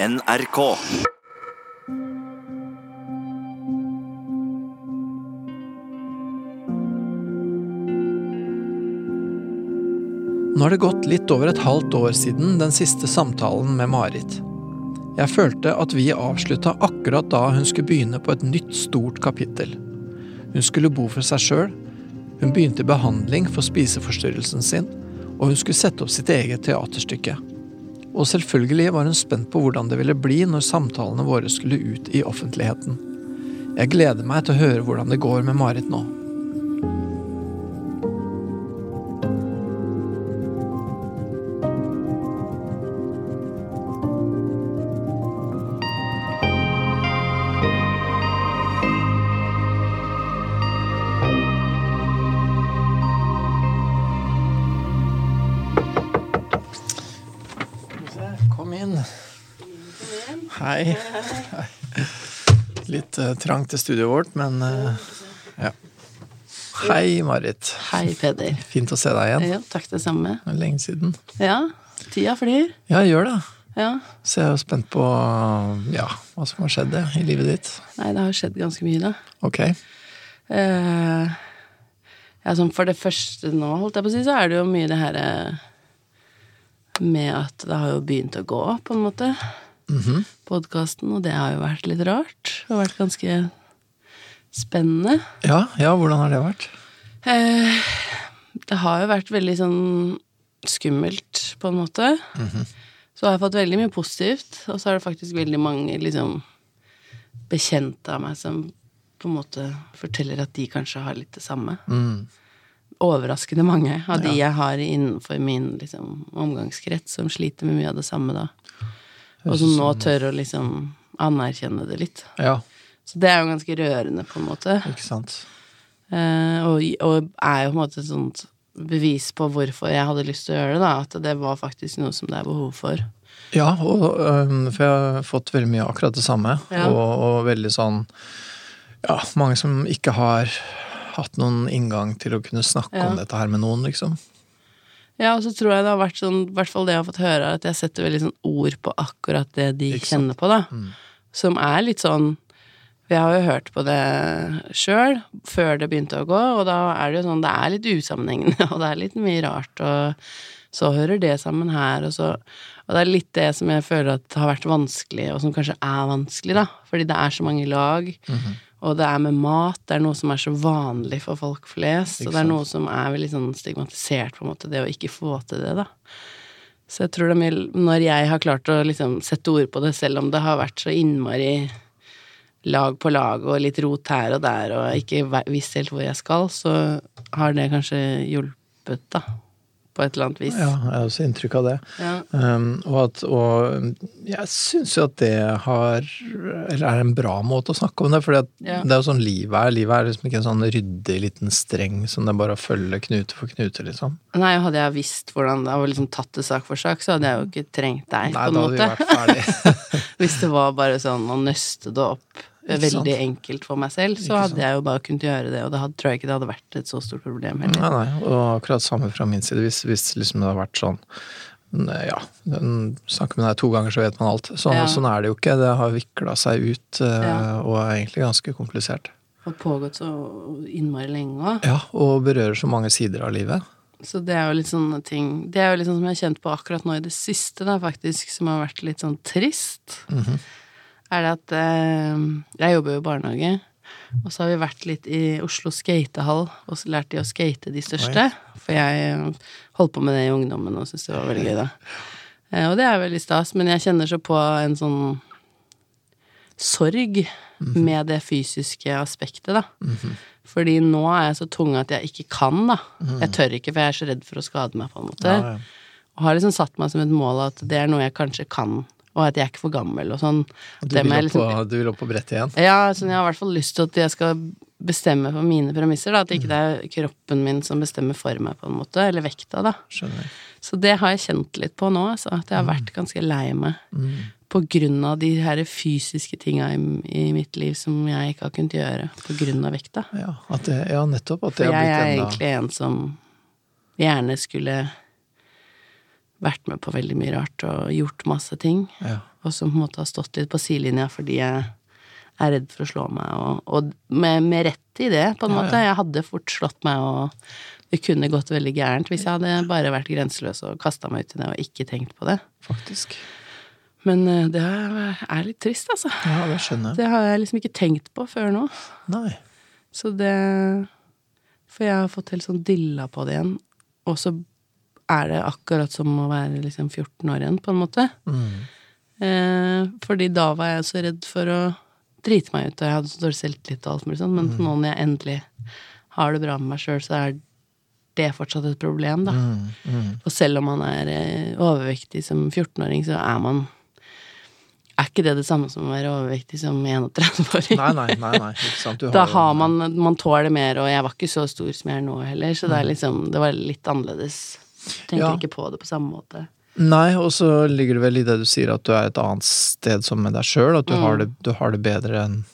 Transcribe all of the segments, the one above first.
NRK. Nå har det gått litt over et halvt år siden den siste samtalen med Marit. Jeg følte at vi avslutta akkurat da hun skulle begynne på et nytt, stort kapittel. Hun skulle bo for seg sjøl, hun begynte behandling for spiseforstyrrelsen sin, og hun skulle sette opp sitt eget teaterstykke. Og selvfølgelig var hun spent på hvordan det ville bli når samtalene våre skulle ut i offentligheten. Jeg gleder meg til å høre hvordan det går med Marit nå. Trangt til studioet vårt, men eh, ja. Hei, Marit. Hei, Peder. Fint å se deg igjen. Ja, takk det samme. Lenge siden. Ja, tida flyr. Ja, gjør det. Ja. Så jeg er jo spent på ja, hva som har skjedd i livet ditt. Nei, det har skjedd ganske mye, da. Ok. Uh, ja, sånn for det første nå, holdt jeg på å si, så er det jo mye det herre med at det har jo begynt å gå, på en måte. Mhm. Podkasten, og det har jo vært litt rart. Det har vært ganske spennende. Ja, ja, hvordan har det vært? Eh, det har jo vært veldig sånn skummelt, på en måte. Så har jeg fått veldig mye positivt, og så er det faktisk veldig mange liksom bekjente av meg som på en måte forteller at de kanskje har litt det samme. Mm. Overraskende mange av de jeg har innenfor min liksom, omgangskrets som sliter med mye av det samme, da. Og som nå tør å liksom anerkjenne det litt. Ja, Så det er jo ganske rørende, på en måte. ikke sant. Eh, og, og er jo på en måte et sånt bevis på hvorfor jeg hadde lyst til å gjøre det, da. At det var faktisk noe som det er behov for. Ja, og, for jeg har fått veldig mye akkurat det samme. Ja. Og, og veldig sånn Ja, mange som ikke har hatt noen inngang til å kunne snakke Ja. om dette her med noen, liksom. Ja, og så tror jeg det har vært sånn, i hvert fall det jeg har fått høre, at jeg setter veldig sånn ord på akkurat det de kjenner på, da. Mm. Som er litt sånn for Jeg har jo hørt på det sjøl, før det begynte å gå, og da er det jo sånn Det er litt usammenhengende, og det er litt mye rart, og så hører det sammen her, og så Og det er litt det som jeg føler at har vært vanskelig, og som kanskje er vanskelig, da. Fordi det er så mange lag, Mhm. Og det er med mat. Det er noe som er så vanlig for folk flest, og det er noe som er veldig sånn stigmatisert, på en måte, det å ikke få til det, da. Så jeg tror det er mye Når jeg har klart å liksom sette ord på det, selv om det har vært så innmari lag på lag og litt rot her og der og ikke visst helt hvor jeg skal, så har det kanskje hjulpet, da. På et eller annet vis. Ja, jeg har også inntrykk av det. Ja. Um, og, at, og jeg syns jo at det har Eller er en bra måte å snakke om det, for Ja. det er jo sånn livet er. Livet er liksom ikke en sånn ryddig liten streng som det er bare å følge knute for knute, liksom. Nei, hadde jeg visst hvordan det var liksom tatt det sak for sak, så hadde jeg jo ikke trengt deg, Nei, på en da hadde vi vært ferdig. Hvis det var bare sånn å nøste det opp veldig enkelt for meg selv, så hadde jeg jo bare kunnet gjøre det, og det hadde, tror jeg ikke det hadde vært et så stort problem heller. Nei, nei, og akkurat samme fra min side. Hvis, hvis liksom det har vært sånn ja, snakker med deg to ganger, så vet man alt. Sånn, Ja. sånn er det jo ikke. Det har vikla seg ut eh, Ja. og er egentlig ganske komplisert. Og pågått så innmari lenge òg. Ja, og berører så mange sider av livet. Så det er jo litt sånne ting Det er jo litt sånn som jeg har kjent på akkurat nå i det siste, da, faktisk, som har vært litt sånn trist. Mhm. Er det at eh, Jeg jobber jo i barnehage, og så har vi vært litt i Oslo skatehall og så lært de å skate, de største. For jeg eh, holdt på med det i ungdommen og syntes det var veldig gøy, da. Eh, og det er veldig stas, men jeg kjenner så på en sånn sorg med det fysiske aspektet, da. Fordi nå er jeg så tung at jeg ikke kan, da. Jeg tør ikke, for jeg er så redd for å skade meg, på en måte. Ja, ja. Og har liksom satt meg som et mål at det er noe jeg kanskje kan, og at jeg er ikke for gammel og sånn. Du vil, må jeg på, liksom- du vil opp på brettet igjen? Ja, sånn, jeg har i hvert fall lyst til at jeg skal bestemme på mine premisser, da. At ikke det er kroppen min som bestemmer for meg, på en måte. Eller vekta, da. Skjønner. Så det har jeg kjent litt på nå, altså. At jeg har vært ganske lei meg. På grunn av de her fysiske tinga i, i mitt liv som jeg ikke har kunnet gjøre på grunn av vekta. Ja, at det, ja, nettopp. At For det har jeg er egentlig en som gjerne skulle vært med på veldig mye rart og gjort masse ting. ja. og som på en måte har stått litt på sidelinja fordi jeg er redd for å slå meg, og, og med, med rett i det, på en Ja, måte. Jeg hadde fort slått meg, og det kunne gått veldig gærent hvis jeg hadde bare vært grenseløs og kasta meg ut i det og ikke tenkt på det. Faktisk. Men eh, det er litt trist, altså. Ja, det skjønner jeg. Det har jeg liksom ikke tenkt på før nå. Nei. Så det For jeg har fått helt sånn dilla på det igjen. Og så er det akkurat som å være liksom 14 år igjen, på en måte. Mm. Eh, fordi da var jeg så redd for å drite meg ut, og jeg hadde så dårlig selvtillit og alt mulig sånn, men nå når jeg endelig har det bra med meg sjøl, så er det fortsatt et problem, da. Mm. Mm. Og selv om man er eh, overvektig som 14-åring, så er man Er ikke det det samme som å være overvektig som 31-åring? Nei, nei, nei, nei. Ikke sant. Da har man Man tåler mer, og jeg var ikke så stor som jeg er nå heller, så det er liksom Det var litt annerledes. Tenker Ja. ikke på det på samme måte. Nei, og så ligger det vel i det du sier, at du er et annet sted som med deg sjøl, at du, Mm. har det, du har det bedre enn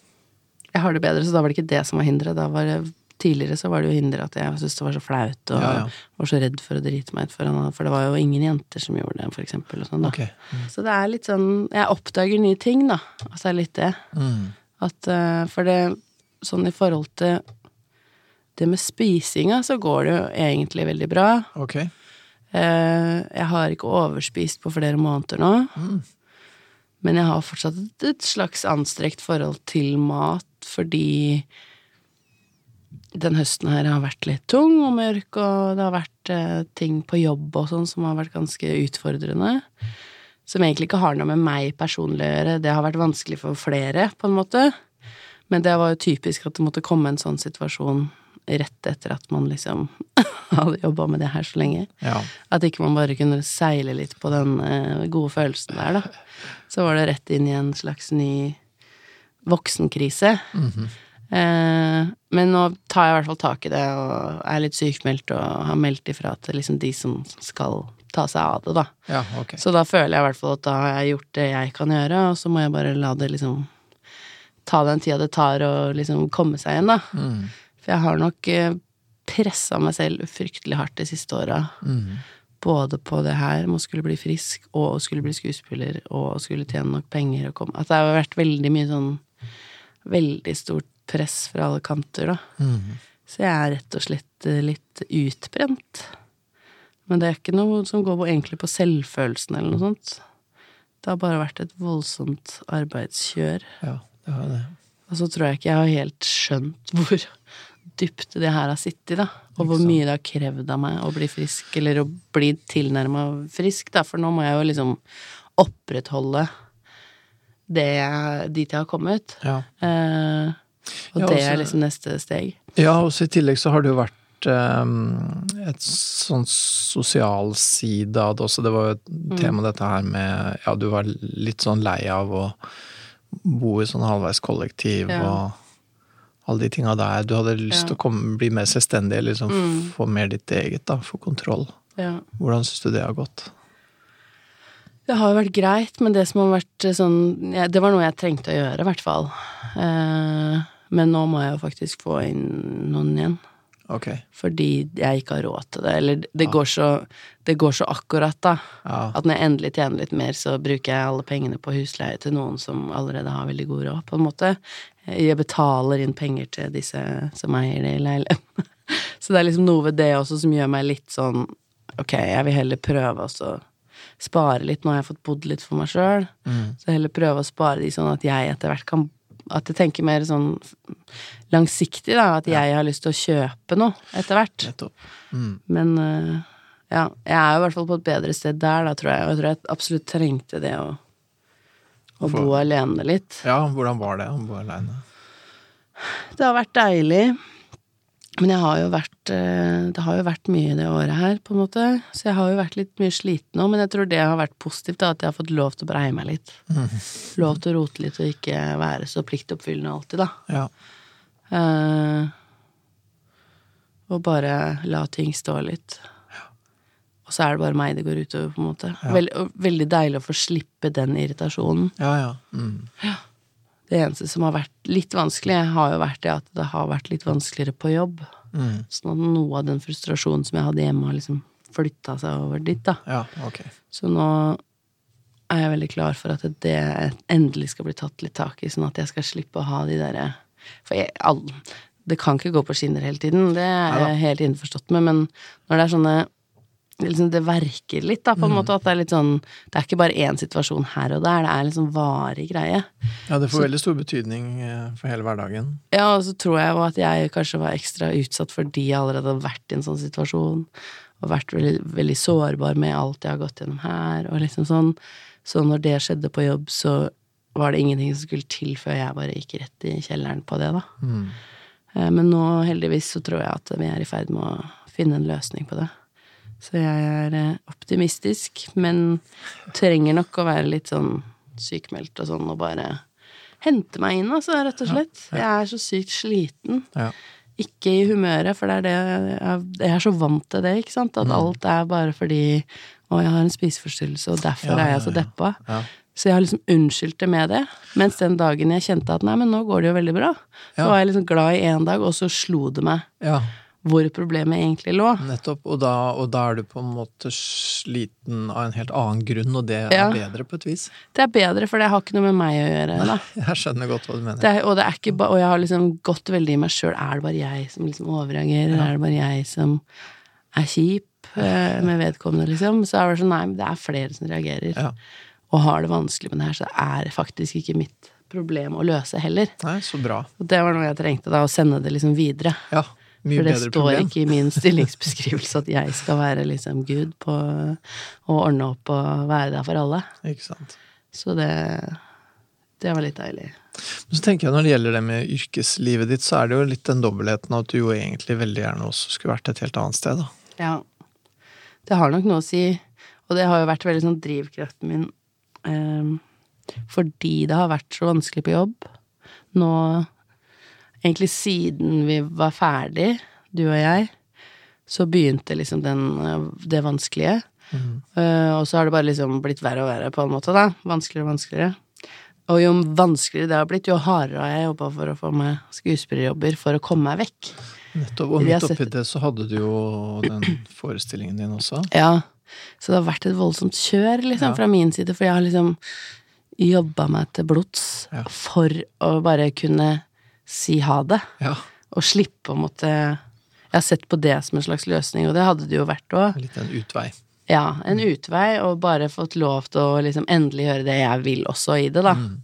Jeg har det bedre, så da var det ikke det som var hinderet. Da var det Tidligere så var det jo hinderet at jeg syntes det var så flaut, og Ja, ja. var så redd for å drite meg ut for han, for det var jo ingen jenter som gjorde det, for eksempel, sånn, da. mm. Så det er litt sånn Jeg oppdager nye ting, da. Altså det er litt det. Mm. At eh, For det Sånn i forhold til det med spisinga, så går det jo egentlig veldig bra. Ok. Eh, jeg har ikke overspist på flere måneder nå. Mm. Men jeg har fortsatt et, slags anstrekt forhold til mat, fordi den høsten her har vært litt tung og mørk, og det har vært eh, ting på jobb og sånn som har vært ganske utfordrende. Som egentlig ikke har noe med meg personlig å gjøre. Det har vært vanskelig for flere, på en måte. Men det var jo typisk at det måtte komme en sånn situasjon rett etter at man liksom hadde jobba med det her så lenge. Ja. At ikke man bare kunne seile litt på den eh, gode følelsen der, da. Så var det rett inn i en slags ny voksenkrise. Mhm. eh, men nå tar jeg i hvert fall tak i det, og er litt sykmeldt og har meldt ifra til liksom de som skal ta seg av det, da. ja, okay. Så da føler jeg i hvert fall at da har jeg gjort det jeg kan gjøre, og så må jeg bare la det liksom ta den tida det tar å liksom komme seg igjen, da. Mm. For jeg har nok eh, pressa meg selv fryktelig hardt de siste åra. Mm. Både på det her med å skulle bli frisk, og å skulle bli skuespiller, og å skulle tjene nok penger og komme At det har vært veldig mye sånn Veldig stort press fra alle kanter, da. Mm. Så jeg er rett og slett eh, litt utbrent. Men det er ikke noe som går på, egentlig på selvfølelsen eller noe sånt. Det har bare vært et voldsomt arbeidskjør. Ja, det har det. Og så tror jeg ikke jeg har helt skjønt hvor dypt det her har sittet, da. Og hvor mye det har krevd av meg å bli frisk, eller å bli tilnærma frisk, da. For nå må jeg jo liksom opprettholde det dit jeg har kommet. Ja. Eh, og Ja, det altså- er liksom neste steg. Ja, og så i tillegg så har det jo vært um, et sånn sosial side av det også. Det var jo et Mm. tema dette her med Ja, du var litt sånn lei av å bo i sånn halvveis kollektiv Ja. og alle de tinga der. Du hadde lyst til Ja. å komme, bli mer selvstendig, liksom Mm. få mer ditt eget, da, få kontroll. Ja. Hvordan syns du det har gått? Det har jo vært greit, men det som har vært eh, sånn ja, Det var noe jeg trengte å gjøre, i hvert fall. Eh, men nå må jeg jo faktisk få inn noen igjen. Okay. Fordi jeg ikke har råd til det. Eller det, går, så, det går så akkurat, da. Ja. At når jeg endelig tjener litt mer, så bruker jeg alle pengene på husleie til noen som allerede har veldig god råd, på en måte. Jeg betaler inn penger til disse som eier det i leiligheten. Så det er liksom noe ved det også som gjør meg litt sånn Ok, jeg vil heller prøve å spare litt. Nå har jeg fått bodd litt for meg sjøl, Mm. så heller prøve å spare de sånn at jeg etter hvert kan At jeg tenker mer sånn langsiktig, da. At jeg har lyst til å kjøpe noe etter hvert. Mm. Men øh, ja, jeg er jo i hvert fall på et bedre sted der, da, tror jeg. Og jeg tror jeg absolutt trengte det å, å bo alene litt. Ja, hvordan var det å bo alene? Det har vært deilig. Men jeg har jo vært øh, Det har jo vært mye det året her, på en måte. Så jeg har jo vært litt mye sliten nå, men jeg tror det har vært positivt, da, at jeg har fått lov til å breie meg litt. Lov til å rote litt og ikke være så pliktoppfyllende alltid, da. Ja. Uh, og bare la ting stå litt. Og så er det bare meg det går utover, på en måte. Veld, veldig deilig å få slippe den irritasjonen. Ja, ja. Mm. Det eneste som har vært litt vanskelig, har jo vært det at det har vært litt vanskeligere på jobb. Mm. Sånn at noe av den frustrasjonen som jeg hadde hjemme, har liksom flytta seg over dit, da. Ja, okay. Så nå er jeg veldig klar for at det endelig skal bli tatt litt tak i, sånn at jeg skal slippe å ha de derre For jeg, all, det kan ikke gå på skinner hele tiden, det er jeg helt innforstått med, men når det er sånne liksom Det verker litt, da, på en Mm. måte. At det er litt sånn Det er ikke bare én situasjon her og der, det er liksom varig greie. Ja, det får veldig stor betydning eh, for hele hverdagen. Ja, og så tror jeg jo at jeg kanskje var ekstra utsatt fordi jeg allerede hadde vært i en sånn situasjon, og vært veldig, veldig sårbar med alt jeg har gått gjennom her, og liksom sånn. Så når det skjedde på jobb, så var det ingenting som skulle til før jeg bare gikk rett i kjelleren på det, da. Mm. Eh, Men nå, heldigvis, så tror jeg at vi er i ferd med å finne en løsning på det. Så jeg er eh, optimistisk, men trenger nok å være litt sånn sykmeldt og sånn, og bare hente meg inn, altså, rett og slett. Jeg er så sykt sliten. Ja. Ikke i humøret, for det er det jeg, jeg er så vant til det, ikke sant. At alt er bare fordi å, jeg har en spiseforstyrrelse, og derfor Ja, er jeg så deppa. Ja. Så jeg har liksom unnskyldt det med det. Mens den dagen jeg kjente at nei, men nå går det jo veldig bra, så var jeg liksom glad i én dag, og så slo det meg hvor problemet egentlig lå. nettopp. Og da, og da er du på en måte sliten av en helt annen grunn, og det er bedre på et vis. Det er bedre, for det har ikke noe med meg å gjøre. Da. Jeg skjønner godt hva du mener. Det og, det ikke og jeg har liksom gått veldig i meg sjøl. Er det bare jeg som liksom overreagerer? Er det bare jeg som er kjip eh, med vedkommende, liksom? Så er det sånn, nei, men det er flere som reagerer. Ja. Og har det vanskelig med det her, så det er faktisk ikke mitt problem å løse heller. Nei, så bra. Og det var noe jeg trengte da, å sende det liksom videre. Ja, mye For det står problem. ikke i min stillingsbeskrivelse at jeg skal være liksom Gud på å ordne opp og være der for alle. Ikke sant. Så det, det var litt deilig. Men så tenker jeg når det gjelder det med yrkeslivet ditt, så er det jo litt den dobbeltheten at du jo egentlig veldig gjerne også skulle vært et helt annet sted, da. Ja. Det har nok noe å si, og det har jo vært veldig sånn drivkraften min eh, fordi det har vært så vanskelig på jobb. Nå Egentlig siden vi var ferdig, du og jeg, så begynte liksom den, eh, det vanskelige. Eh, og så har det bare liksom blitt verre og verre, på en måte, da. Vanskeligere og vanskeligere. Og jo vanskeligere det har blitt, jo hardere har jeg jobba for å få meg skuespillerjobber for å komme meg vekk. Nettopp. Og midt oppi det så hadde du jo den forestillingen din også. Ja. Så det har vært et voldsomt kjør, liksom, Ja. fra min side, for jeg har liksom jobba meg til blods Ja. for å bare kunne si ha det. Ja. Og slippe å måtte Jeg har sett på det som en slags løsning, og det hadde det jo vært òg. Litt en utvei. Ja, en utvei, og bare fått lov til å liksom endelig gjøre det jeg vil også i det, da. Mm.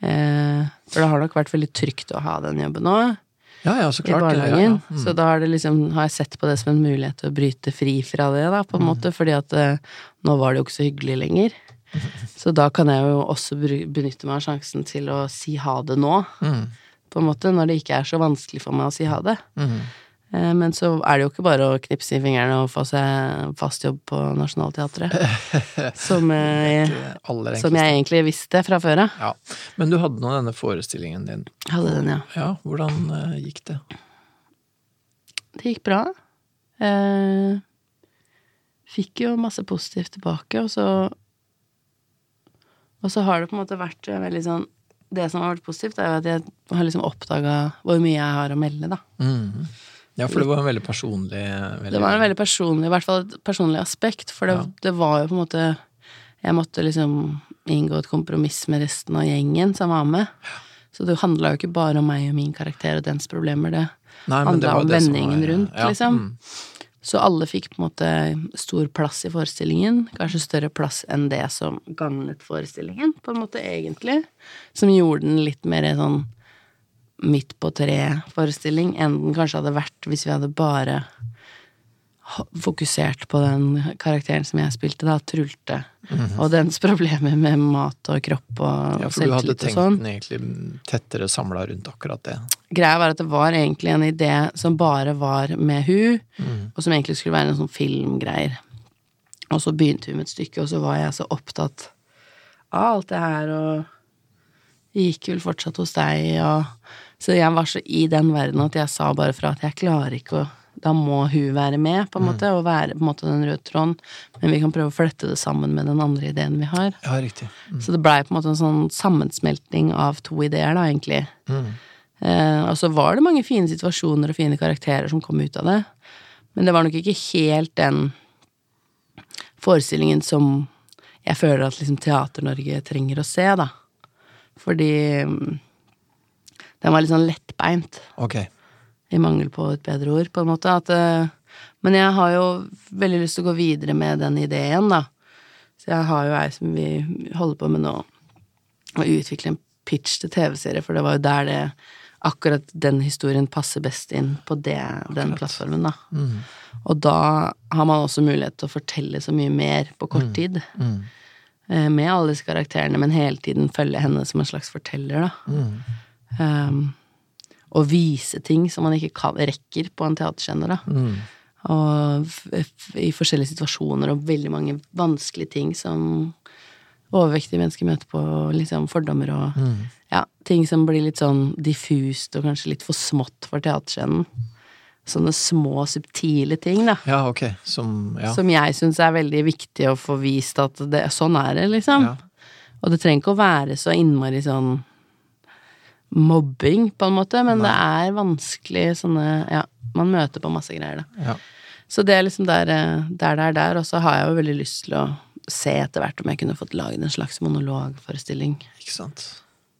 Eh, for det har nok vært veldig trygt å ha den jobben òg Ja, ja, så klart. I barnehagen. Ja. Mm. Så da har, det liksom, har jeg sett på det som en mulighet til å bryte fri fra det, da, på en Mm. måte. Fordi at eh, nå var det jo ikke så hyggelig lenger. Så da kan jeg jo også benytte meg av sjansen til å si ha det nå, Mm. På en måte. Når det ikke er så vanskelig for meg å si ha det. Mm. Men så er det jo ikke bare å knipse i fingrene og få seg fast jobb på Nationaltheatret. Som, eh, som jeg egentlig visste fra før av. Ja. Men du hadde nå denne forestillingen din. Hadde den, ja. Ja, hvordan eh, gikk det? Det gikk bra. Eh, fikk jo masse positivt tilbake, og så Og så har det på en måte vært veldig sånn Det som har vært positivt, er jo at jeg har liksom oppdaga hvor mye jeg har å melde, da. Mm. Ja, for det var en veldig personlig veldig... Det var en veldig personlig, i hvert fall et personlig aspekt, for det, Ja. det var jo på en måte Jeg måtte liksom inngå et kompromiss med resten av gjengen som var med. Så det handla jo ikke bare om meg og min karakter og dens problemer, det handla om vendingen var- rundt, ja, liksom. mm. Så alle fikk på en måte stor plass i forestillingen. Kanskje større plass enn det som gagnet forestillingen, på en måte, egentlig. Som gjorde den litt mer sånn midt på tre-forestilling enn den kanskje hadde vært hvis vi hadde bare fokusert på den karakteren som jeg spilte, da, Trulte, og dens problemer med mat og kropp og Mhm. Ja, for du hadde tenkt sånn. den egentlig tettere samla rundt akkurat det. Greia var at det var egentlig en idé som bare var med hun, Mm. og som egentlig skulle være en sånn filmgreier. Og så begynte vi med et stykke, og så var jeg så opptatt av alt det her, og det gikk vel fortsatt hos deg, og Så jeg var så i den verden at jeg sa bare fra at jeg klarer ikke å Da må hun være med, på en måte, og være på en måte den røde tråden, men vi kan prøve å flette det sammen med den andre ideen vi har. Ja, riktig. Mm. Så det blei på en måte en sånn sammensmeltning av to ideer, da, egentlig. Mm. Eh, og så var det mange fine situasjoner og fine karakterer som kom ut av det. Men det var nok ikke helt den forestillingen som jeg føler at liksom Teater-Norge trenger å se, da. Fordi mm, den var litt sånn lettbeint, Ok. I mangel på et bedre ord, på en måte. At, eh, men jeg har jo veldig lyst til å gå videre med den ideen, da. Så jeg har jo ei som vi holder på med nå, å utvikle en pitch til TV-serie, for det var jo der det Akkurat den historien passer best inn på det, den plattformen, da. Mm. Og da har man også mulighet til å fortelle så mye mer på kort tid. Mm. Mm. Med alle disse karakterene, men hele tiden følge henne som en slags forteller, da. Mm. Um, og vise ting som man ikke kan, rekker på en teaterscene, da. Mm. Og i forskjellige situasjoner og veldig mange vanskelige ting som overvektige mennesker møter på, liksom fordommer og Mm. ja, ting som blir litt sånn diffust og kanskje litt for smått for teaterscenen. Sånne små, subtile ting, da. Ja, ok. Som Ja. Som jeg syns er veldig viktig å få vist at det, sånn er det, liksom. Ja. Og det trenger ikke å være så innmari sånn mobbing, på en måte, men det er vanskelig sånne Ja, man møter på masse greier, da. ja. Så det er liksom der, eh, der det er der, og så har jeg jo veldig lyst til å se etter hvert om jeg kunne fått laget en slags monologforestilling Ikke sant.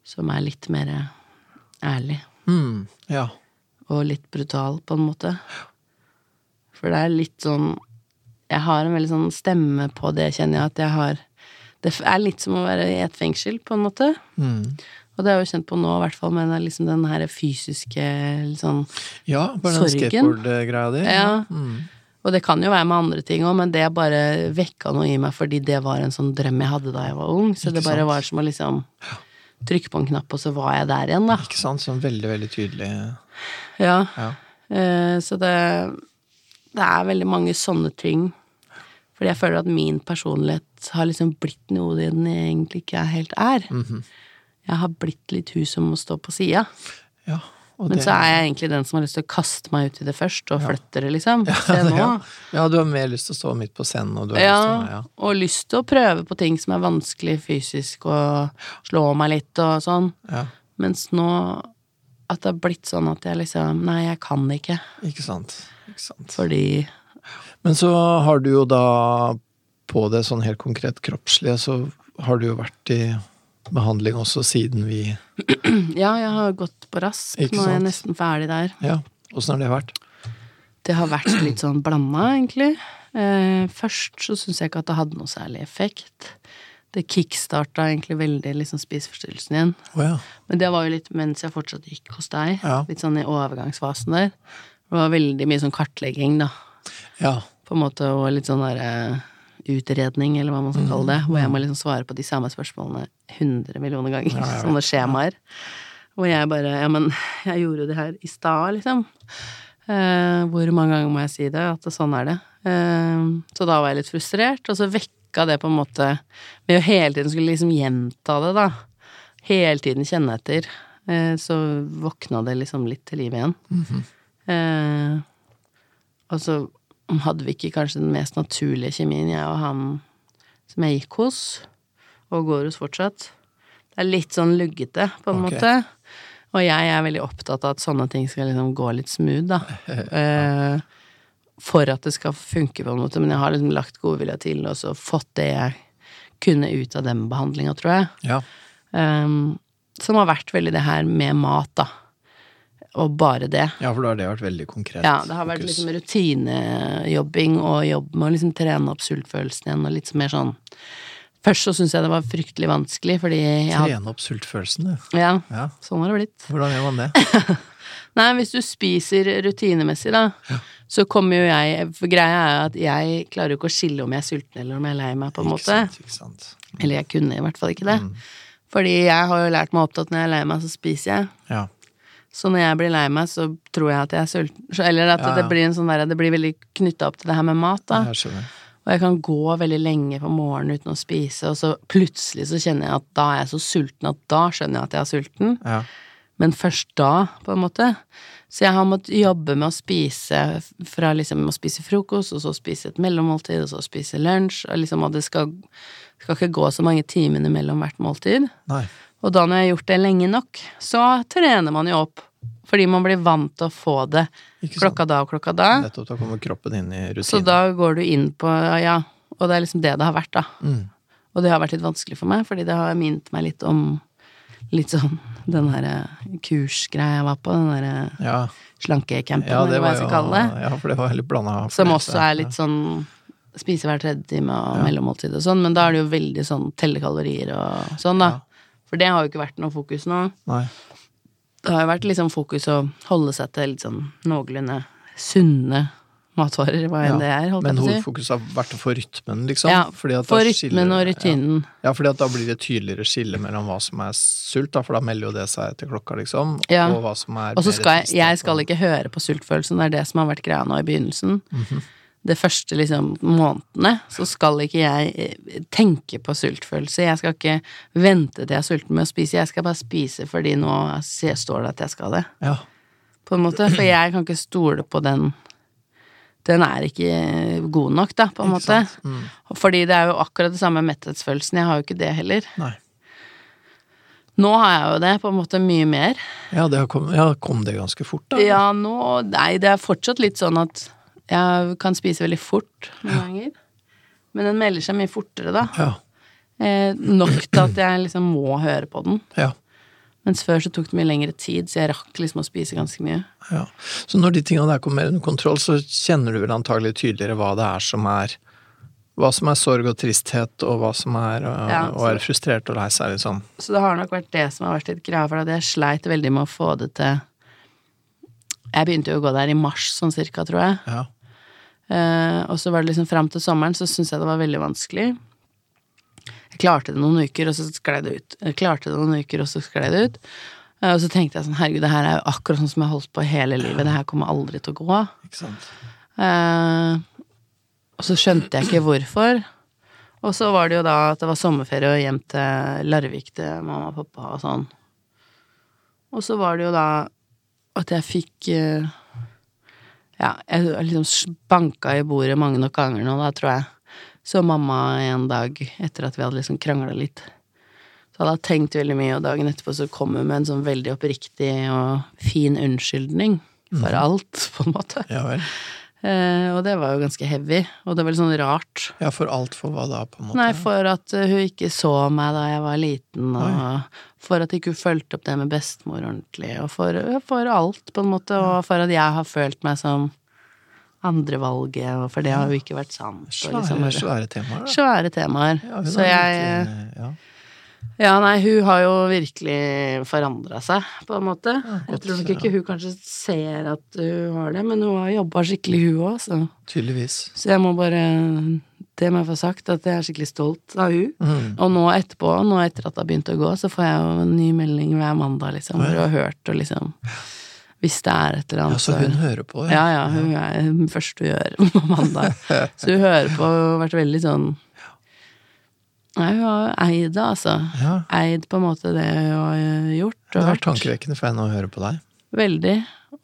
som er litt mer ærlig. Mm. Ja. og litt brutal, på en måte. For det er litt sånn Jeg har en veldig sånn stemme på det, kjenner jeg, at jeg har Det er litt som å være i et fengsel, på en måte. Mm. Og det jeg jo kjent på nå, i hvert fall med liksom den her fysiske sånn Ja, bare Sorgen. skateboard-greia di. Ja. Mm. Og det kan jo være med andre ting òg, men det bare vekka noe i meg fordi det var en sånn drøm jeg hadde da jeg var ung. Så Ikke det bare sant? var som å liksom trykke på en knapp, og så var jeg der igjen, da. Ikke sant? Sånn veldig, veldig tydelig Ja. Ja. Eh, Så det, det er veldig mange sånne ting. Fordi jeg føler at min personlighet har liksom blitt noe den egentlig ikke er helt er. Mhm. Jeg har blitt litt hun som må stå på sida. ja. Og Men det- så er jeg egentlig den som har lyst til å kaste meg ut i det først, og flytte det, liksom. Ja, ja. ja, du har mer lyst til å stå midt på scenen, og du har Ja, lyst til å ja. og lyst til å prøve på ting som er vanskelig fysisk, og slå meg litt og sånn. ja. Mens nå at det har blitt sånn at jeg liksom Nei, jeg kan ikke. Ikke sant. Ikke sant. Fordi Men så har du jo da, på det sånn helt konkret kroppslige, så har du jo vært i behandling også siden vi Ja, jeg har gått på rask. Nå er jeg nesten ferdig der. Ja, åssen har det vært? Det har vært litt sånn blanda, egentlig. Eh, først så syns jeg ikke at det hadde noe særlig effekt. Det kickstarta egentlig veldig liksom spiseforstyrrelsen igjen. Oh, ja. Men det var jo litt mens jeg fortsatt gikk hos deg. Ja. Litt sånn i overgangsfasen der. Det var veldig mye sånn kartlegging, da. Ja. På en måte, og litt sånn derre utredning, eller hva man skal kalle det. Hvor jeg må liksom svare på de samme spørsmålene 100 millioner ganger. Ja. Sånne skjemaer. Hvor jeg bare Ja, men jeg gjorde jo det her i stad, liksom. Eh, hvor mange ganger må jeg si det? At sånn er det. Eh, så da var jeg litt frustrert, og så vekka det på en måte Med å hele tiden skulle liksom gjenta det, da. Hele tiden kjenne etter. Eh, så våkna det liksom litt til liv igjen. eh, og så hadde vi ikke kanskje den mest naturlige kjemien, jeg og han som jeg gikk hos, og går hos fortsatt. Det er litt sånn luggete, på en okay. måte. Og jeg er veldig opptatt av at sånne ting skal liksom gå litt smooth, da. Eh, for at det skal funke, på en måte. Men jeg har liksom lagt godvilja til, og så fått det jeg kunne ut av den behandlinga, tror jeg. Ja. Um, som har vært veldig det her med mat, da. Og bare det. ja, for da har det vært veldig konkret Ja, det har vært fokus. liksom rutinejobbing og jobb med å liksom trene opp sultfølelsen igjen, og litt mer sånn Først så syntes jeg det var fryktelig vanskelig, fordi jeg Trene opp sultfølelsen, du. Ja, Ja. sånn har det blitt. Hvordan gjør man det? Nei, hvis du spiser rutinemessig, da, så kommer jo jeg For greia er jo at jeg klarer jo ikke å skille om jeg er sulten eller om jeg er lei meg, på en Ikke måte. sant, ikke sant. Eller jeg kunne i hvert fall ikke det. Mm. Fordi jeg har jo lært meg opp til at når jeg er lei meg, så spiser jeg. Ja. Så når jeg blir lei meg, så tror jeg at jeg er sulten. Eller at Ja, ja. det blir en sånn der, det blir veldig knytta opp til det her med mat, da. Jeg. Og jeg kan gå veldig lenge på morgenen uten å spise, og så plutselig så kjenner jeg at da er jeg så sulten at da skjønner jeg at jeg er sulten. Ja. Men først da, på en måte. Så jeg har måttet jobbe med å spise fra liksom å spise frokost, og så spise et mellommåltid, og så spise lunsj, og liksom at det skal, skal ikke gå så mange timene mellom hvert måltid. Nei. Og da når jeg har gjort det lenge nok, så trener man jo opp. Fordi man blir vant til å få det klokka da og klokka da. Nettopp, da kommer kroppen inn i Så da går du inn på Ja, og det er liksom det det har vært, da. Mm. Og det har vært litt vanskelig for meg, fordi det har minnet meg litt om litt sånn den derre kursgreia jeg var på, den derre Ja, slankecampen, ja eller hva jeg skal kalle det. Ja, for det var litt blanda. Som også er litt sånn spise hver tredje time og mellommåltid og sånn, men da er det jo veldig sånn telle kalorier og sånn, da. For det har jo ikke vært noe fokus nå. Nei. Det har jo vært liksom fokus å holde seg til litt sånn noenlunde sunne matvarer, hva enn Ja, det er, holdt Men jeg på å si. hovedfokus har vært å få rytmen, liksom. Ja, Fordi at For rytmen skiller- og rutinen. Ja, ja, fordi at da blir det tydeligere skille mellom hva som er sult, da, for da melder jo det seg etter klokka, liksom, Ja. og hva som er Og så skal jeg, jeg skal ikke høre på sultfølelsen, det er det som har vært greia nå i begynnelsen. Mhm. Det første liksom månedene, så skal ikke jeg eh, tenke på sultfølelse. Jeg skal ikke vente til jeg er sulten med å spise, jeg skal bare spise fordi nå står det at jeg skal det. Ja. På en måte, for jeg kan ikke stole på den Den er ikke god nok, da, på en måte. Mm. Fordi det er jo akkurat det samme metthetsfølelsen, jeg har jo ikke det heller. Nei. Nå har jeg jo det, på en måte mye mer. Ja, det har kom, ja, kom det ganske fort, da? Ja, nå Nei, det er fortsatt litt sånn at jeg kan spise veldig fort noen ganger. Men den melder seg mye fortere, da. Ja. Eh, nok til at jeg liksom må høre på den. ja. Mens før så tok det mye lengre tid, så jeg rakk liksom å spise ganske mye. Ja. Så når de tingene der kommer under kontroll, så kjenner du vel antagelig tydeligere hva det er som er hva som er sorg og tristhet, og hva som er å, Ja, være frustrert og lei seg, liksom. Så det har nok vært det som har vært litt greia, for at jeg sleit veldig med å få det til Jeg begynte jo å gå der i mars sånn cirka, tror jeg. Ja. Eh, og så var det liksom fram til sommeren, så syntes jeg det var veldig vanskelig. Jeg klarte det noen uker, og så sklei det ut. Jeg klarte det noen uker, og så sklei det ut. Eh, og så tenkte jeg sånn, herregud, det her er jo akkurat sånn som jeg har holdt på hele livet, det her kommer aldri til å gå. Ikke sant. Eh, og så skjønte jeg ikke hvorfor. Og så var det jo da at det var sommerferie og hjem til Larvik til mamma og pappa og sånn. Og så var det jo da at jeg fikk Ja, jeg har liksom banka i bordet mange nok ganger nå, da, tror jeg. Så mamma en dag etter at vi hadde liksom krangla litt. Så hadde jeg tenkt veldig mye, og dagen etterpå så kom hun med en sånn veldig oppriktig og fin unnskyldning for alt, på en måte. Ja vel. Eh, og det var jo ganske heavy, og det var litt sånn rart. Ja, for alt for hva da, på en måte? Nei, for at eh, hun ikke så meg da jeg var liten, og for at ikke hun fulgte opp det med bestemor ordentlig, og for, for alt, på en måte, og for at jeg har følt meg som andrevalget, og for det har jo ikke vært sant. Svære, liksom svære temaer, da. Svære temaer. Ja, Så jeg litt, ja. Ja, nei, hun har jo virkelig forandra seg, på en måte. jeg tror nok ikke hun kanskje ser at hun har det, men hun har jobba skikkelig, hun òg, så. Tydeligvis. Så jeg må bare Det må jeg få sagt, at jeg er skikkelig stolt av hun. Mm. Og nå etterpå, nå etter at det har begynt å gå, så får jeg jo en ny melding hver mandag, liksom, hvor hun har hørt og liksom Hvis det er et eller annet. Ja, så hun hører på, Ja, ja, hun er den første hun gjør på mandag. Så hun hører på og har vært veldig sånn Nei, hun har eid det, altså. Ja. Eid på en måte det hun har gjort. Det har vært tankevekkende for henne å høre på deg. veldig.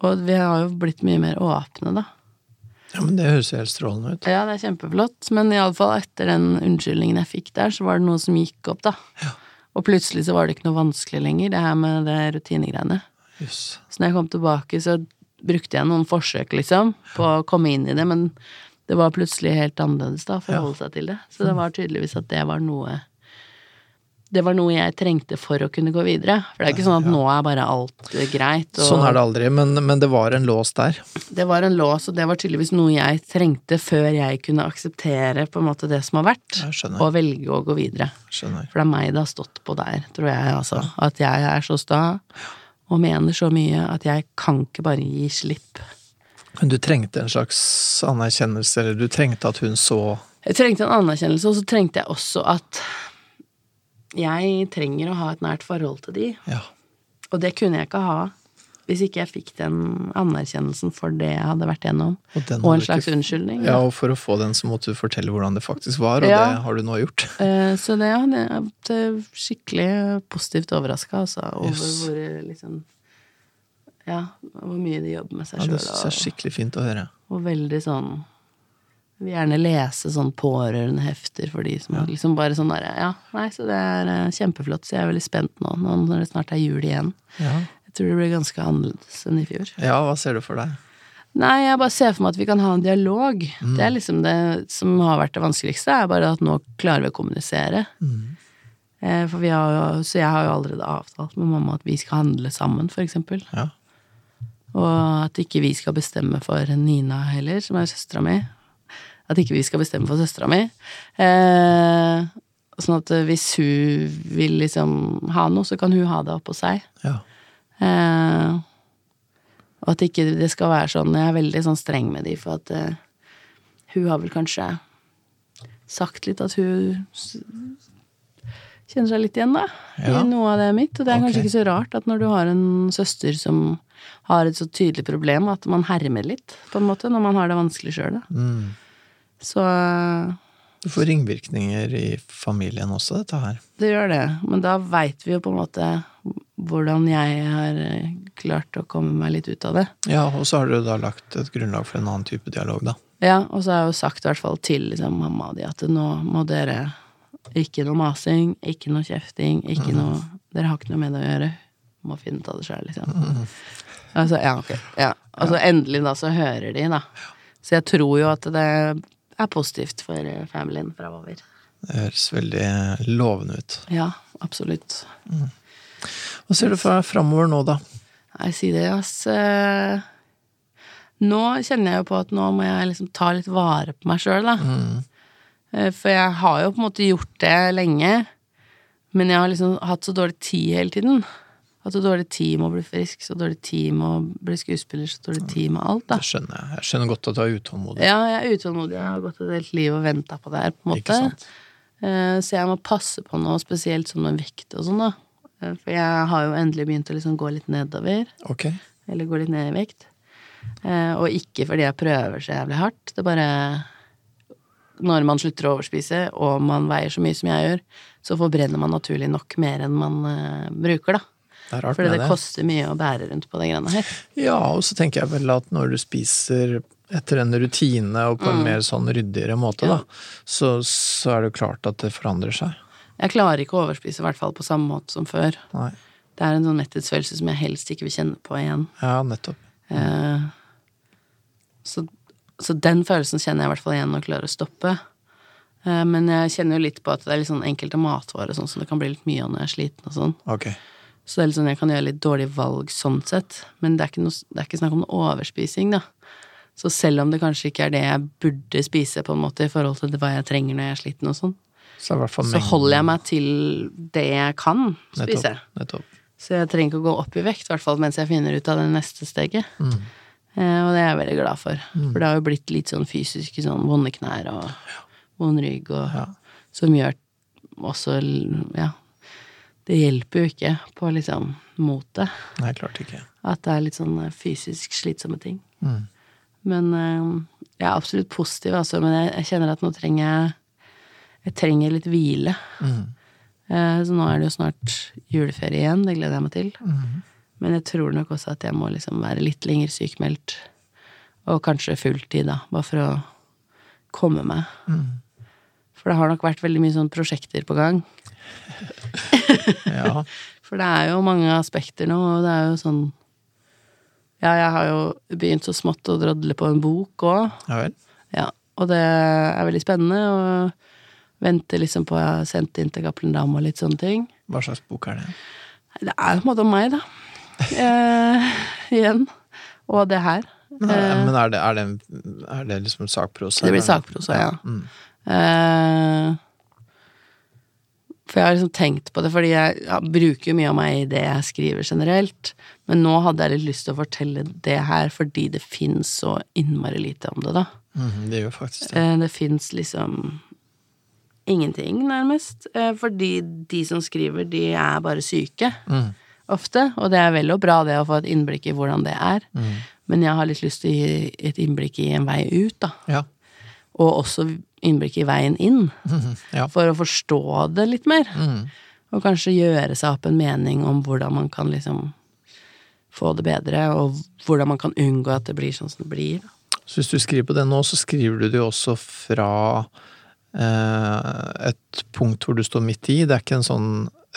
Og vi har jo blitt mye mer åpne, da. Ja, men det høres helt strålende ut. Ja, det er kjempeflott, men iallfall etter den unnskyldningen jeg fikk der, så var det noe som gikk opp, da. Og plutselig så var det ikke noe vanskelig lenger, det her med det rutinegreiene. Yes. Så når jeg kom tilbake, så brukte jeg noen forsøk, liksom, på å komme inn i det, men det var plutselig helt annerledes, da, å forholde seg til det. Så det var tydeligvis at det var noe Det var noe jeg trengte for å kunne gå videre. For det er ikke sånn at nå er bare alt greit. Og Sånn er det aldri, men, men det var en lås der. det var en lås, og det var tydeligvis noe jeg trengte før jeg kunne akseptere på en måte det som har vært, og velge å gå videre. skjønner. For det er meg det har stått på der, tror jeg, altså. At jeg er så sta og mener så mye at jeg kan ikke bare gi slipp. Men du trengte en slags anerkjennelse, eller du trengte at hun så Jeg trengte en anerkjennelse, og så trengte jeg også at jeg trenger å ha et nært forhold til de, Ja. og det kunne jeg ikke ha hvis ikke jeg fikk den anerkjennelsen for det jeg hadde vært gjennom, Og, og en slags ikke- unnskyldning. Ja, og for å få den så måtte du fortelle hvordan det faktisk var, og Ja. det har du nå gjort. Eh, Så det, ja, jeg er det er skikkelig positivt overraska, altså, over Yes. hvor liksom Ja, hvor mye de jobber med seg Ja, det syns jeg er skikkelig fint å høre. og veldig sånn Vil gjerne lese sånn pårørendehefter for de som liksom bare sånn derre Ja, nei, så det er eh, kjempeflott, så jeg er veldig spent nå når det snart er jul igjen. Ja. Jeg tror det blir ganske annerledes enn i fjor. ja, hva ser du for deg? Nei, jeg bare ser for meg at vi kan ha en dialog. Mm. Det er liksom det som har vært det vanskeligste, er bare at nå klarer vi å kommunisere. Mm. Eh, for vi har jo, så jeg har jo allerede avtalt med mamma at vi skal handle sammen, for eksempel. Ja. Og at ikke vi skal bestemme for Nina heller, som er søstera mi. At ikke vi skal bestemme for søstera mi. Eh, sånn at hvis hun vil liksom ha noe, så kan hun ha det oppå seg. ja. Eh, og at ikke det skal være sånn Jeg er veldig sånn streng med de, for at eh, hun har vel kanskje sagt litt at hun kjenner seg litt igjen, da. Ja. I noe av det mitt. Og det er okay. kanskje ikke så rart at når du har en søster som har et så tydelig problem, at man hermer litt, på en måte, når man har det vanskelig sjøl, da. Mm. Så Du får ringvirkninger i familien også, dette her. det gjør det. Men da veit vi jo på en måte hvordan jeg har eh, klart å komme meg litt ut av det. Ja, og så har du da lagt et grunnlag for en annen type dialog, da. Ja, og så har jeg jo sagt i hvert fall til liksom, mamma og de at nå må dere ikke noe masing, ikke noe kjefting, ikke noe Dere har ikke noe med det å gjøre. Må finne ut av det sjøl, liksom. Altså, ja, ok. Ja. Og så endelig, da, så hører de, da. Så jeg tror jo at det er positivt for eh, familien framover. Det høres veldig lovende ut. Ja, absolutt. Hva ser du for deg framover nå, da? Nei, si det, ass. Eh, Nå kjenner jeg jo på at nå må jeg liksom ta litt vare på meg sjøl, da. Eh, For jeg har jo på en måte gjort det lenge, men jeg har liksom hatt så dårlig tid hele tiden. Hatt så dårlig tid med å bli frisk, så dårlig tid med å bli skuespiller, så dårlig tid med alt, da. Det skjønner jeg. Jeg skjønner godt at du er utålmodig. Ja, jeg er utålmodig. Jeg har gått et helt liv og venta på det her, på en Ikke måte. sant? Eh, Så jeg må passe på noe spesielt sånn med vekt og sånn, da. Eh, For jeg har jo endelig begynt å liksom gå litt nedover. Ok. Eller gå litt ned i vekt. Eh, og ikke fordi jeg prøver så jævlig hardt. Det bare Når man slutter å overspise, og man veier så mye som jeg gjør, så forbrenner man naturlig nok mer enn man uh, bruker, da. Det er rart Fordi det det. koster mye å bære rundt på de greiene her. Ja, og så tenker jeg vel at når du spiser etter en rutine og på en mer sånn ryddigere måte, Mm. Ja. da, så, så er det jo klart at det forandrer seg. Jeg klarer ikke å overspise, i hvert fall på samme måte som før. Nei. Det er en sånn metthetsfølelse som jeg helst ikke vil kjenne på igjen. Ja, nettopp. Uh, så, så den følelsen kjenner jeg i hvert fall igjen og klarer å stoppe. Eh, men jeg kjenner jo litt på at det er litt sånn enkelte matvarer sånn som det kan bli litt mye av når jeg er sliten og sånn. Okay. Så det er litt sånn jeg kan gjøre litt dårlige valg sånn sett. Men det er ikke, noe, det er ikke snakk om noe overspising, da. Så selv om det kanskje ikke er det jeg burde spise, på en måte, i forhold til hva jeg trenger når jeg er sliten og sånn, Så i hvert fall så holder jeg meg til det jeg kan spise. Nettopp. nettopp. Så jeg trenger ikke å gå opp i vekt, i hvert fall mens jeg finner ut av det neste steget. Mm. Eh, og det er jeg veldig glad for. For det har jo blitt litt sånn fysiske sånn vonde knær og vond rygg og Ja. Som gjør også Ja. Det hjelper jo ikke på liksom motet. Nei, klart ikke. At det er litt sånn eh, fysisk slitsomme ting. Mm. Men eh, jeg er absolutt positiv, altså. Men jeg, jeg kjenner at nå trenger jeg Jeg trenger litt hvile. Mm. Så nå er det jo snart juleferie igjen, det gleder jeg meg til. Mm. Men jeg tror nok også at jeg må liksom være litt lenger sykmeldt. Og kanskje fulltid, da, bare for å komme meg. Mm. For det har nok vært veldig mye sånn prosjekter på gang. Ja. For det er jo mange aspekter nå, og det er jo sånn Ja, jeg har jo begynt så smått å drodle på en bok òg. ja vel. Ja, og det er veldig spennende, og venter liksom på Jeg har sendt inn til Cappelen Dam og litt sånne ting. Hva slags bok er det? Det er på en måte om meg, da. Eh, igjen. Og det her. Men er, men er det, er det, er det liksom sakprosa? Det blir sakprosa, ja. Mm. Eh, for jeg har liksom tenkt på det, fordi jeg, ja, bruker mye av meg i det jeg skriver generelt. Men nå hadde jeg litt lyst til å fortelle det her, fordi det fins så innmari lite om det, da. Mm, det gjør faktisk det. Eh, det fins liksom ingenting, nærmest. Eh, fordi de som skriver, de er bare syke. Mm. Ofte. Og det er vel og bra det å få et innblikk i hvordan det er. Mm. Men jeg har litt lyst til å gi et innblikk i en vei ut, da. Ja. Og også innblikk i veien inn. Mhm, ja. For å forstå det litt mer. Mm. Og kanskje gjøre seg opp en mening om hvordan man kan liksom få det bedre, og hvordan man kan unngå at det blir sånn som det blir. Så hvis du skriver på det nå, så skriver du det jo også fra et punkt hvor du står midt i. Det er ikke en sånn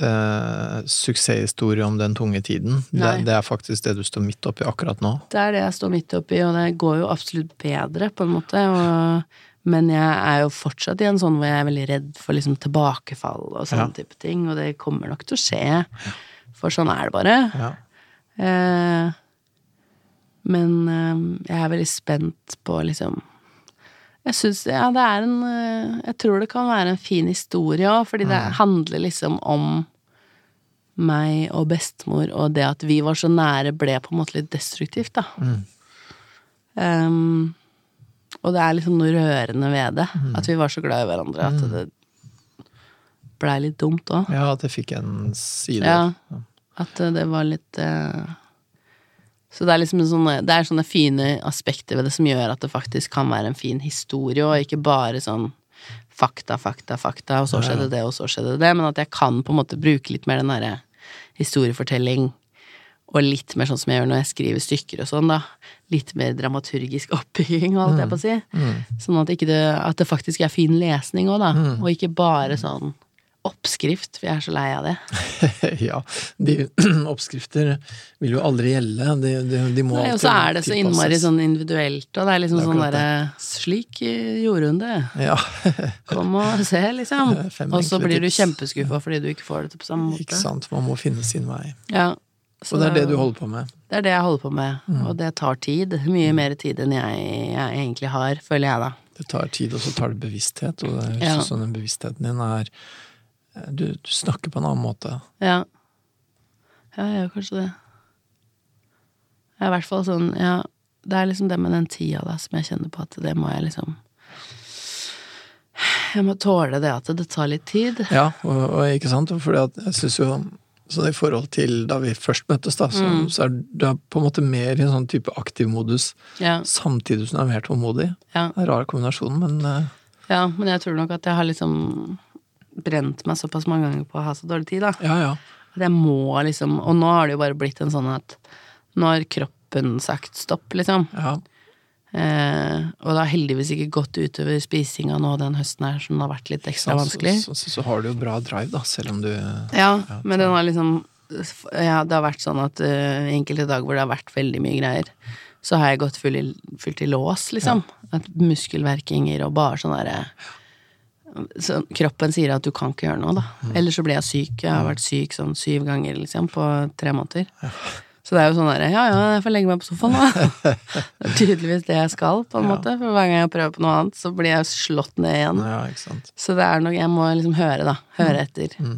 eh, suksesshistorie om den tunge tiden. Det, det er faktisk det du står midt oppi akkurat nå. Det er det jeg står midt oppi, og det går jo absolutt bedre, på en måte. Og, men jeg er jo fortsatt i en sånn hvor jeg er veldig redd for liksom tilbakefall og sånne Ja. type ting, og det kommer nok til å skje. For sånn er det bare. Ja. Eh, men eh, jeg er veldig spent på liksom Jeg syns ja, det er en eh, Jeg tror det kan være en fin historie òg, fordi det handler liksom om meg og bestemor, og det at vi var så nære, ble på en måte litt destruktivt, da. Um, og det er liksom noe rørende ved det. At vi var så glad i hverandre at det blei litt dumt òg. ja, at det fikk en side. Ja. At eh, det var litt eh, Så det er liksom sånne, det er sånne fine aspekter ved det som gjør at det faktisk kan være en fin historie, og ikke bare sånn fakta, fakta, fakta, og så skjedde det, og så skjedde det, men at jeg kan på en måte bruke litt mer den derre historiefortelling, og litt mer sånn som jeg gjør når jeg skriver stykker og sånn, da. Litt mer dramaturgisk oppbygging, holdt jeg på å si. Sånn at, ikke det, at det faktisk er fin lesning òg, da. Og ikke bare sånn oppskrift, for jeg er så lei av det. ja. De oppskrifter vil jo aldri gjelde. De, de, de må Nei, og så er det så innmari sånn individuelt, og det er liksom Det er sånn derre Slik eh, gjorde hun det. Ja. Kom og se, liksom. Og så blir du kjempeskuffa fordi du ikke får det på samme Ikke måte. sant. Man må finne sin vei. Ja. Så Og det er det du holder på med. Det er det jeg holder på med, Mm. og det tar tid. Mye mer tid enn jeg, jeg egentlig har, føler jeg da. Det tar tid, og så tar det bevissthet, og det høres Ja. som den bevisstheten din er du, du snakker på en annen måte. Ja. Ja, jeg gjør kanskje det. Jeg er i hvert fall sånn, ja Det er liksom det med den tida da som jeg kjenner på at det må jeg liksom Jeg må tåle det at det tar litt tid. Ja, og, og ikke sant? Fordi at jeg syns jo sånn i forhold til da vi først møttes, da, så, Mm. så er du på en måte mer i en sånn type aktiv modus Ja, samtidig som du er mer tålmodig. ja, Det er en rar kombinasjon, men uh... ja, men jeg tror nok at jeg har liksom brent meg såpass mange ganger på å ha så dårlig tid, da. ja, ja. At jeg må liksom Og nå har det jo bare blitt en sånn at nå har kroppen sagt stopp, liksom. ja. Eh, og det har heldigvis ikke gått utover spisinga nå den høsten her, som har vært litt ekstra vanskelig. Så, så, så har du jo bra drive, da, selv om du Ja, men den har liksom Ja, det har vært sånn at uh, enkelte dager hvor det har vært veldig mye greier, så har jeg gått fullt i, fullt i lås, liksom. At muskelverkinger og bare sånn derre så kroppen sier at du kan ikke gjøre noe, da. Eller så blir jeg syk. Jeg har vært syk sånn syv ganger, liksom, på tre måneder. Så det er jo sånn derre Ja, ja, jeg får legge meg på sofaen, da. Det er tydeligvis det jeg skal, på en Ja. måte. For hver gang jeg prøver på noe annet, så blir jeg slått ned igjen. Ja. Så det er nok Jeg må liksom høre, da. Høre etter. Mm.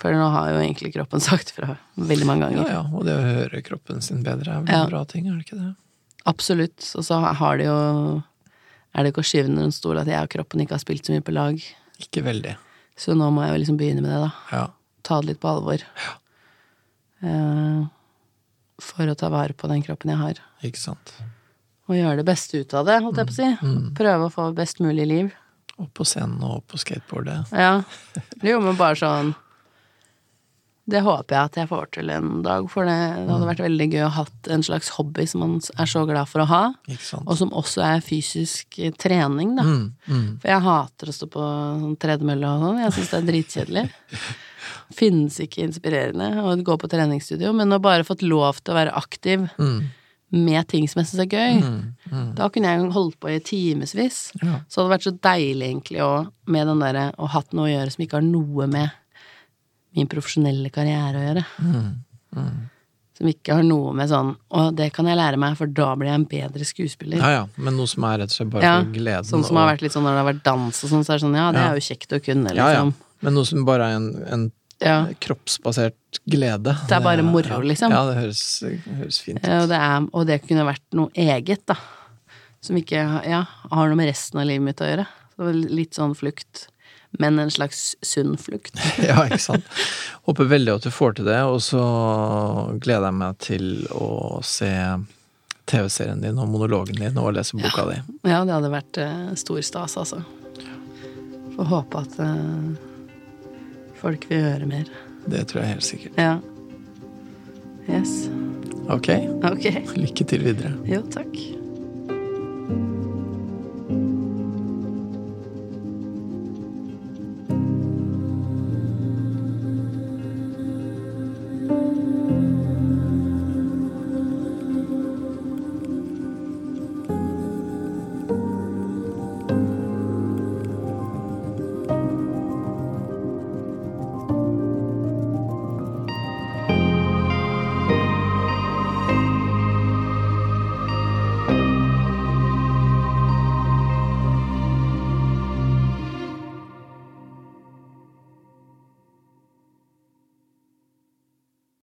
For nå har jo egentlig kroppen sagt fra veldig mange ganger. ja, og det å høre kroppen sin bedre er vel Ja. en bra ting, er det ikke det? Absolutt. Og så har det jo Er det ikke å skyve under en stol at jeg og kroppen ikke har spilt så mye på lag. Ikke veldig. Så nå må jeg jo liksom begynne med det, da. Ja. Ta det litt på alvor. Eh, for å ta vare på den kroppen jeg har. Ikke sant. Og gjøre det beste ut av det, holdt jeg på å si. Mm. Prøve å få best mulig liv. Opp på scenen og opp på skateboardet. Ja. Jo, men bare sånn Det håper jeg at jeg får til en dag, for det, det hadde vært veldig gøy å ha en slags hobby som man er så glad for å ha, og som også er fysisk eh, trening, da. Mm, mm. For jeg hater å stå på sånn tredemølle og sånn, jeg syns det er dritkjedelig. Finnes ikke inspirerende å gå på treningsstudio, men å bare fått lov til å være aktiv Mm, med ting som jeg syns er gøy, mm, mm. da kunne jeg holdt på i timevis. Ja. Så hadde vært så deilig egentlig å, med den derre å hatt noe å gjøre som ikke har noe med min profesjonelle karriere å gjøre. Mm, mm. Som ikke har noe med sånn Å, det kan jeg lære meg, for da blir jeg en bedre skuespiller. ja ja, men noe som er rett og slett bare Ja, for gleden. Sånn som har vært litt sånn når det har vært dans og sånn, så er det sånn ja, det Ja. er jo kjekt å kunne, liksom. ja, ja. liksom. Men noe som bare er en, en Ja. kroppsbasert glede. Det er bare moro, liksom. Ja, det høres, høres fint ut. Ja, Og det, er, og det kunne vært noe eget, da. Som ikke ja, har noe med resten av livet mitt å gjøre. Så litt sånn flukt. Men en slags sunn flukt. Ja, ikke sant. Håper veldig at du får til det, og så gleder jeg meg til å se TV-serien din og monologen din og lese boka di. Ja, det hadde vært eh, stor stas, altså. Får håpe at eh, folk vil høre mer. Det tror jeg helt sikkert. Ja. Yes. Ok, Ok. lykke til videre. Jo, takk.